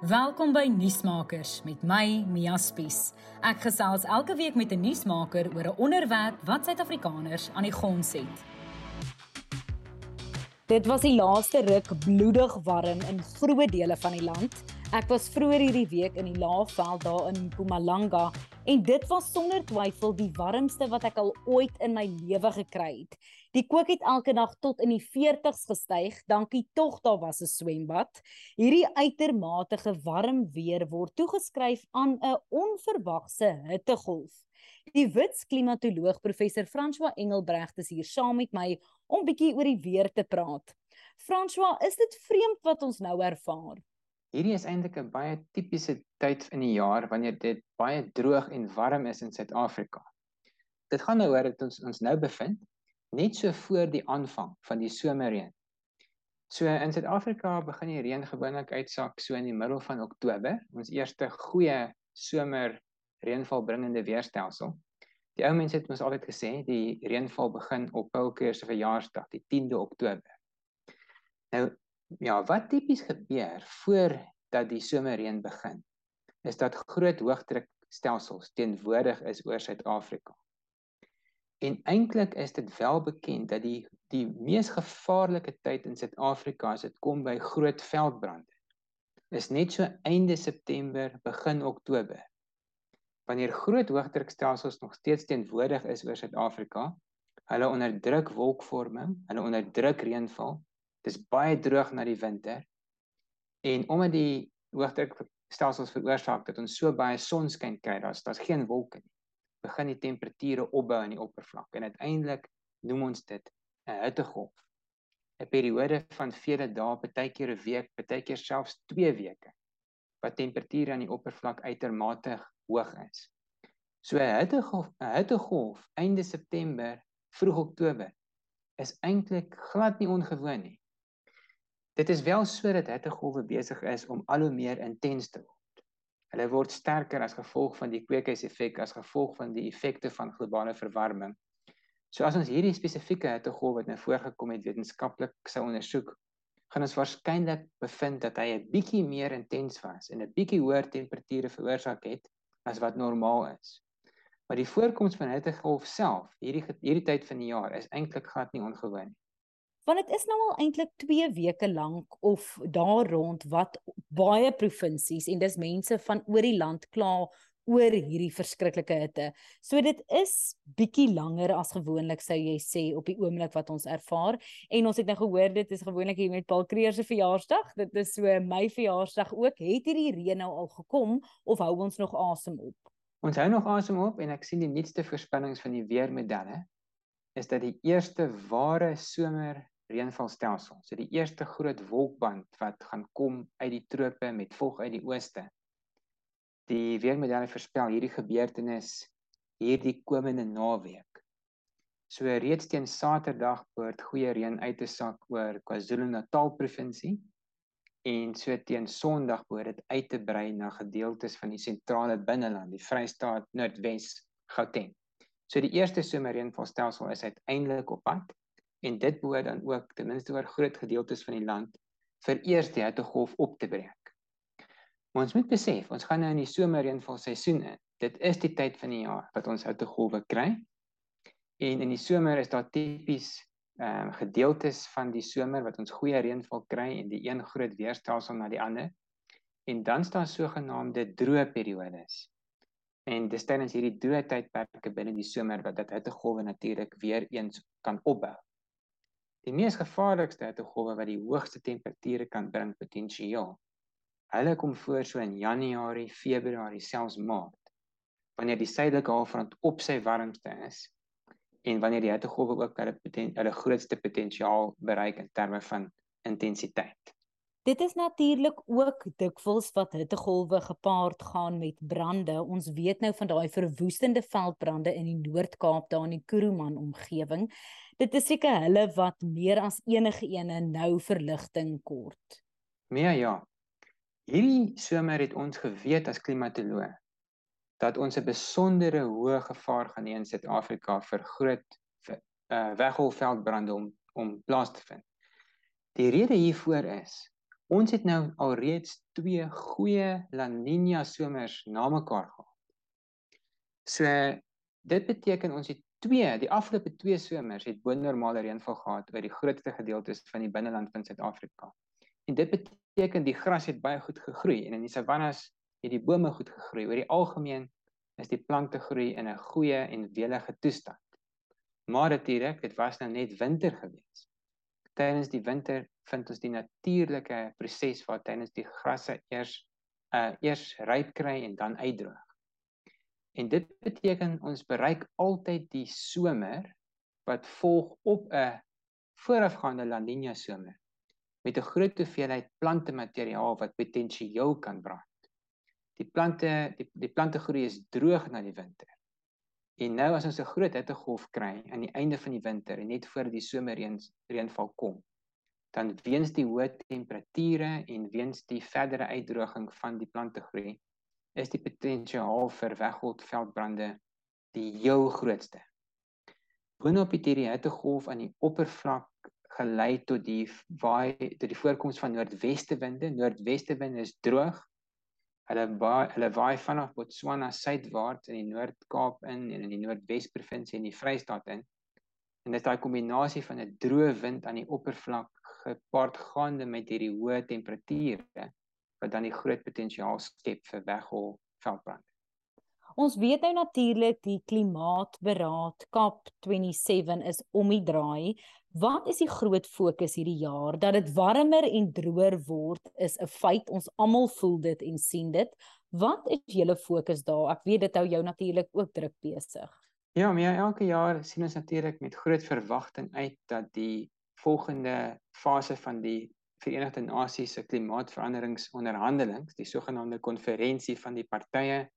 Welkom by Nuusmakers met my Mia Spies. Ek gesels elke week met 'n nuusmaker oor 'n onderwerp wat Suid-Afrikaners aan die gons het. Dit was die laaste ruk bloedig warm in groot dele van die land. Ek was vroeër hierdie week in die Laagveld daar in Mpumalanga en dit was sonder twyfel die warmste wat ek al ooit in my lewe gekry het. Die kook het elke dag tot in die 40's gestyg. Dankie tog daar was 'n swembad. Hierdie uitermate warm weer word toegeskryf aan 'n onverwagse hittegolf. Die Wits klimatoloog professor François Engelbrecht is hier saam met my om bietjie oor die weer te praat. François, is dit vreemd wat ons nou ervaar? Hierdie is eintlik 'n baie tipiese tyd in die jaar wanneer dit baie droog en warm is in Suid-Afrika. Dit gaan nou oor dat ons ons nou bevind net so voor die aanvang van die somerreën. So in Suid-Afrika begin die reën gewoonlik uitsak so in die middel van Oktober, ons eerste goeie somer reënvalbringende weerstelsel. Die ou mense het ons altyd gesê die reënval begin op Paul Kruger se verjaarsdag, die 10de Oktober. Nou Ja, wat tipies gebeur voordat die somerreën begin, is dat groot hoëdrukstelsels teenwoordig is oor Suid-Afrika. En eintlik is dit wel bekend dat die die mees gevaarlike tyd in Suid-Afrika as dit kom by groot veldbrande is net so einde September, begin Oktober. Wanneer groot hoëdrukstelsels nog steeds teenwoordig is oor Suid-Afrika, hulle onderdruk wolkvorming, hulle onderdruk reënval Dis baie droog na die winter. En omdat die hoëdrukstelsels veroorsaak dat ons so baie sonskyn kry, daar's daar's geen wolke nie. Begin die temperature opbou aan die oppervlak en uiteindelik noem ons dit 'n hittegolf. 'n Periode van vele dae, partykeer 'n week, partykeer selfs 2 weke wat temperature aan die oppervlak uitermate hoog is. So 'n hittegolf, 'n hittegolf einde September, vroeg Oktober is eintlik glad nie ongewoon nie. Dit is wel so dat hittegolwe besig is om al hoe meer intens te word. Hulle word sterker as gevolg van die kweekhuiseffek as gevolg van die effekte van globale verwarming. So as ons hierdie spesifieke hittegolf wat nou voorgekom het wetenskaplik sou ondersoek, gaan ons waarskynlik bevind dat hy 'n bietjie meer intens was en 'n bietjie hoër temperature veroorsaak het as wat normaal is. Maar die voorkoms van hittegolf self hierdie hierdie tyd van die jaar is eintlik glad nie ongewoon nie want dit is nou al eintlik 2 weke lank of daar rond wat baie provinsies en dis mense van oor die land kla oor hierdie verskriklike hitte. So dit is bietjie langer as gewoonlik sou jy sê op die oomblik wat ons ervaar en ons het nou gehoor dit is gewoonlik hier met Paul Kreer se verjaarsdag. Dit is so my verjaarsdag ook. Het hierdie reën nou al gekom of hou ons nog asem op? Ons hou nog asem op en ek sien die nuutste voorspellings van die weermodelle is dat die eerste ware somer reënvalstelsel. So die eerste groot wolkband wat gaan kom uit die trope met volg uit die ooste. Die weermodelle voorspel hierdie gebeurtenis hierdie komende naweek. So reeds teen Saterdag behoort goeie reën uit te sak oor KwaZulu-Natal provinsie en so teen Sondag behoort dit uit te brei na gedeeltes van die sentrale binneland, die Vrystaat, Noordwes, Gauteng. So die eerste somerreënvalstelsel is uiteindelik op pad en dit behoort dan ook ten minste oor groot gedeeltes van die land vir eers die hittegolf op te breek. Maar ons moet besef, ons gaan nou in die somerreënval seisoen in. Dit is die tyd van die jaar wat ons hittegolwe kry. En in die somer is daar tipies ehm uh, gedeeltes van die somer wat ons goeie reënval kry en die een groot weerstelsel na die ander. En dan staan sogenaamde droë periodes. En dis tydens hierdie droë tydperke binne die somer wat dit hittegolwe natuurlik weer eens kan opbou. Die mees gevaarlikste hittegolwe wat die hoogste temperature kan bring potensiaal. Hulle kom voor so in Januarie, Februarie, selfs Maart. Wanneer die suidelike halfrond op sy warmste is en wanneer die hittegolwe ook hulle hulle grootste potensiaal bereik in terme van intensiteit. Dit is natuurlik ook dikwels wat hittegolwe gepaard gaan met brande. Ons weet nou van daai verwoestende veldbrande in die Noord-Kaap daar in die Kuruman omgewing. Dit is seker hulle wat meer as enige ene nou verligting kort. Nee ja. Hierdie somer het ons geweet as klimatoloog dat ons 'n besondere hoë gevaar gaan hê in Suid-Afrika vir groot uh, weggolfveldbrande om om plaas te vind. Die rede hiervoor is Ons het nou alreeds twee goeie La Nina somers na mekaar gehad. So dit beteken ons het twee, die afgelope twee somers het bo normale reënval gehad oor die grootste gedeeltes van die binneland van Suid-Afrika. En dit beteken die gras het baie goed gegroei en in die savannas het die bome goed gegroei. Oor die algemeen is die plante groei in 'n goeie en welige toestand. Maar natuurlik, dit was nou net winter gewees. Tydens die winter vind ons die natuurlike proses waar tydens die grasse eers uh eers ryp kry en dan uitdroog. En dit beteken ons bereik altyd die somer wat volg op 'n voorafgaande La Niña somer met 'n groot hoeveelheid plante materiaal wat potensieel kan brand. Die plante die, die plante groei is droog na die winter. En nou as ons 'n groot hittegolf kry aan die einde van die winter en net voor die somerreën reënval kom, dan weens die hoë temperature en weens die verdere uitdroging van die plante groei is die potensiaal vir weggoldveldbrande die heel grootste. Boonop het hierdie hittegolf aan die oppervlak gelei tot die waai tot die voorkoms van noordwestewinde. Noordwestewinde is droog. Hulle waai hulle waai vanaf Botswana suidwaarts in die Noord-Kaap in en in die Noordwes provinsie en die Vrystaat in. En dit is daai kombinasie van 'n droë wind aan die oppervlak gepaard gaande met hierdie hoë temperature wat dan die groot potensiaal skep vir weghol veldbrand. Ons weet nou natuurlik die klimaatberaad COP27 is om die draai. Wat is die groot fokus hierdie jaar? Dat dit warmer en droër word is 'n feit. Ons almal voel dit en sien dit. Wat is julle fokus daar? Ek weet dit hou jou natuurlik ook druk besig. Ja, maar ja, elke jaar sien ons natuurlik met groot verwagting uit dat die volgende fase van die Verenigde Nasies se klimaatsveranderingsonderhandelinge, die sogenaamde konferensie van die partye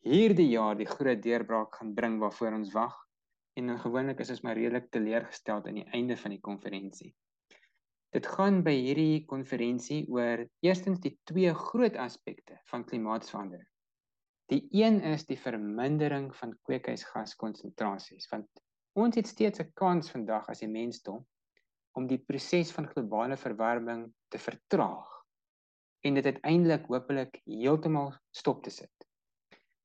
hierdie jaar die groot deurbraak gaan bring waarvoor ons wag. En gewoonlik is ons maar redelik teleurgesteld aan die einde van die konferensie. Dit gaan by hierdie konferensie oor eerstens die twee groot aspekte van klimaatsverandering. Die een is die vermindering van kweekhuisgaskonsentrasies want ons het steeds 'n kans vandag as die mensdom om die proses van globale verwarming te vertraag en dit uiteindelik hopelik heeltemal stop te sit.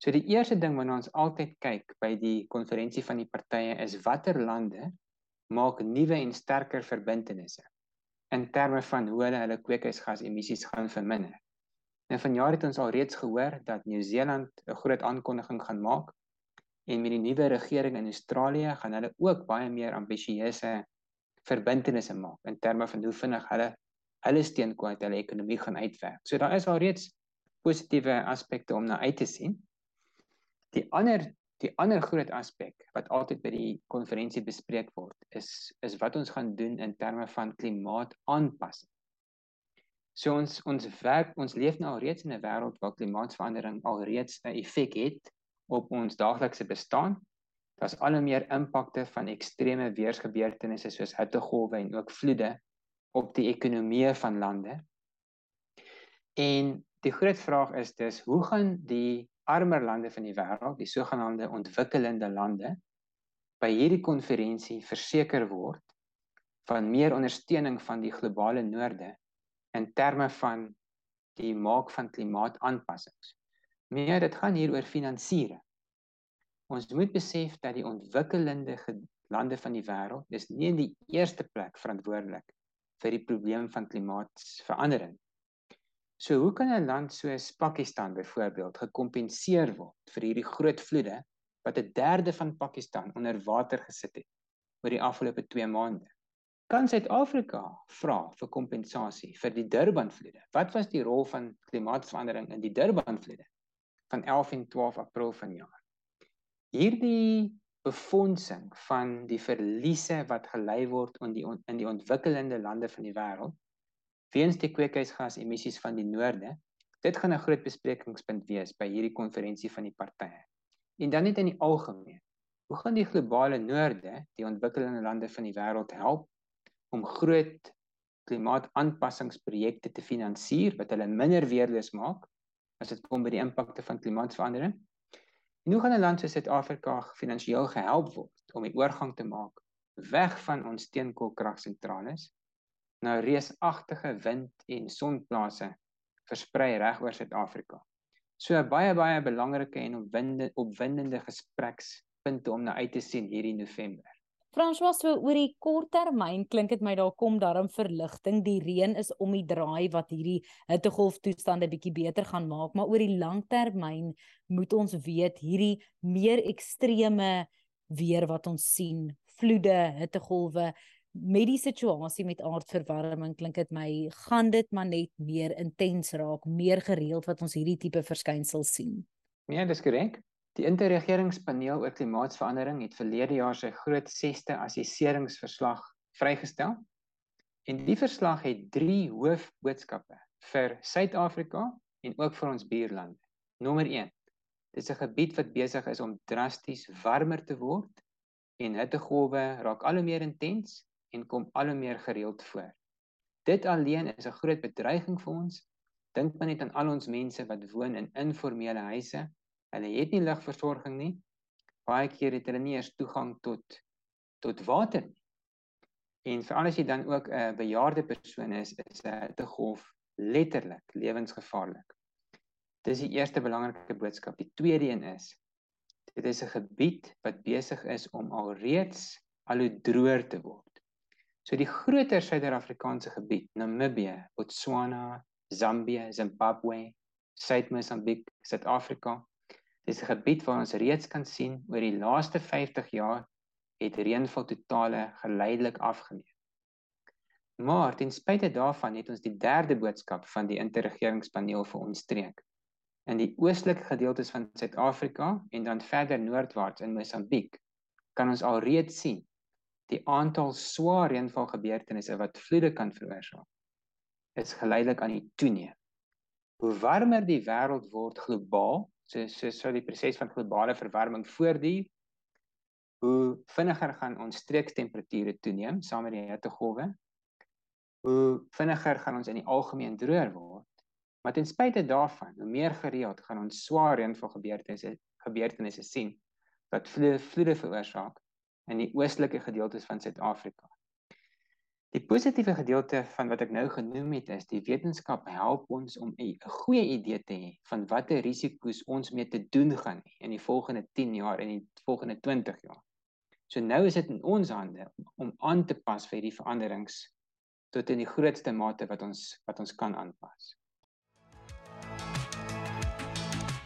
So die eerste ding waarna ons altyd kyk by die konferensie van die partye is watter lande maak nuwe en sterker verbintenisse in terme van hoe hulle hulle kweekhuisgasemissies gaan verminder. En vanjaar het ons al reeds gehoor dat Nieu-Seeland 'n groot aankondiging gaan maak en met die nuwe regering in Australië gaan hulle ook baie meer ambisieuse verbintenisse maak in terme van hoe vinnig hulle hulle steenkool uit hulle ekonomie gaan uitwerk. So daar is al reeds positiewe aspekte om na uit te sien. Die ander die ander groot aspek wat altyd by die konferensie bespreek word is is wat ons gaan doen in terme van klimaataanpassing. So ons ons werk ons leef nou al reeds in 'n wêreld waar klimaatsverandering al reeds 'n effek het op ons daaglikse bestaan daar's al hoe meer impakte van ekstreme weergebeurtenisse soos hittegolwe en ook vloede op die ekonomie van lande. En die groot vraag is dus hoe gaan die armer lande van die wêreld, die sogenaamde ontwikkelende lande, by hierdie konferensie verseker word van meer ondersteuning van die globale noorde in terme van die maak van klimaataanpassings. Meer dit gaan hier oor finansiering. Ons moet besef dat die ontwikkelende lande van die wêreld dis nie in die eerste plek verantwoordelik vir die probleem van klimaatsverandering. So hoe kan 'n land soos Pakistan byvoorbeeld gekompenseer word vir hierdie groot vloede wat 'n derde van Pakistan onder water gesit het oor die afgelope 2 maande? Kan Suid-Afrika vra vir kompensasie vir die Durban-vloede? Wat was die rol van klimaatsverandering in die Durban-vloede van 11 en 12 April vanjaar? hierdie befondsing van die verliese wat gelei word in die in die ontwikkelende lande van die wêreld weens die kweekhuisgas emissies van die noorde dit gaan 'n groot besprekingspunt wees by hierdie konferensie van die partye. En dan net in die algemeen hoe gaan die globale noorde die ontwikkelende lande van die wêreld help om groot klimaataanpassingsprojekte te finansier wat hulle minder weerloos maak as dit kom by die impakte van klimaatsverandering? En hoe gaan 'n land soos Suid-Afrika finansiëel gehelp word om die oorgang te maak weg van ons steenkoolkragsentrales na reusagtige wind en sonplase versprei reg oor Suid-Afrika. So baie baie belangrike en opwindende opwindende gesprekspunte om na uit te sien hierdie November. François, so oor die kort termyn klink dit my daar kom daarom verligting. Die reën is om die draai wat hierdie hittegolf toestande bietjie beter gaan maak, maar oor die lang termyn moet ons weet hierdie meer ekstreme weer wat ons sien, vloede, hittegolwe met die situasie met aardverwarming klink dit my gaan dit maar net meer intens raak, meer gereeld wat ons hierdie tipe verskynsels sien. Nee, dis korrek. Die interregeringspaneel oor klimaatsverandering het verlede jaar sy groot 6ste assesseringsverslag vrygestel. En die verslag het 3 hoofboodskappe vir Suid-Afrika en ook vir ons buurlande. Nommer 1. Dit is 'n gebied wat besig is om drasties warmer te word en hittegolwe raak al hoe meer intens en kom al hoe meer gereeld voor. Dit alleen is 'n groot bedreiging vir ons. Dink maar net aan al ons mense wat woon in informele huise Hulle het nie ligversorging nie. Baie keer het hulle nie eens toegang tot tot water nie. En veral as jy dan ook 'n bejaarde persoon is, is 'n hittegolf letterlik lewensgevaarlik. Dis die eerste belangrike boodskap. Die tweede een is dit is 'n gebied wat besig is om alreeds al hoe droër te word. So die groter Suid-Afrikaanse gebied, Namibië, Botswana, Zambië, Zimbabwe, Suid-Mosambiek, Suid-Afrika, Dis 'n gebied waar ons reeds kan sien oor die laaste 50 jaar het reënval totale geleidelik afgeneem. Maar ten spyte daarvan het ons die derde boodskap van die interregeringspaneel vir ons streek. In die oostelike gedeeltes van Suid-Afrika en dan verder noordwaarts in Mosambiek kan ons alreeds sien die aantal swaar reënval gebeurtenisse wat vloede kan veroorsaak is geleidelik aan die toeneem. Hoe warmer die wêreld word globaal, so so so die proses van globale verwarming voortduur hoe vinniger gaan ons streekstemperature toeneem saam met die hittegolwe hoe vinniger gaan ons in die algemeen droër word maar ten spyte daarvan hoe meer gereeld gaan ons swaar reënval gebeurtenisse gebeurtenisse sien wat vloede vloede veroorsaak in die oostelike gedeeltes van Suid-Afrika Die positiewe gedeelte van wat ek nou genoem het is die wetenskap help ons om 'n goeie idee te hê van watter risiko's ons mee te doen gaan in die volgende 10 jaar en die volgende 20 jaar. So nou is dit in ons hande om aan te pas vir hierdie veranderings tot in die grootste mate wat ons wat ons kan aanpas.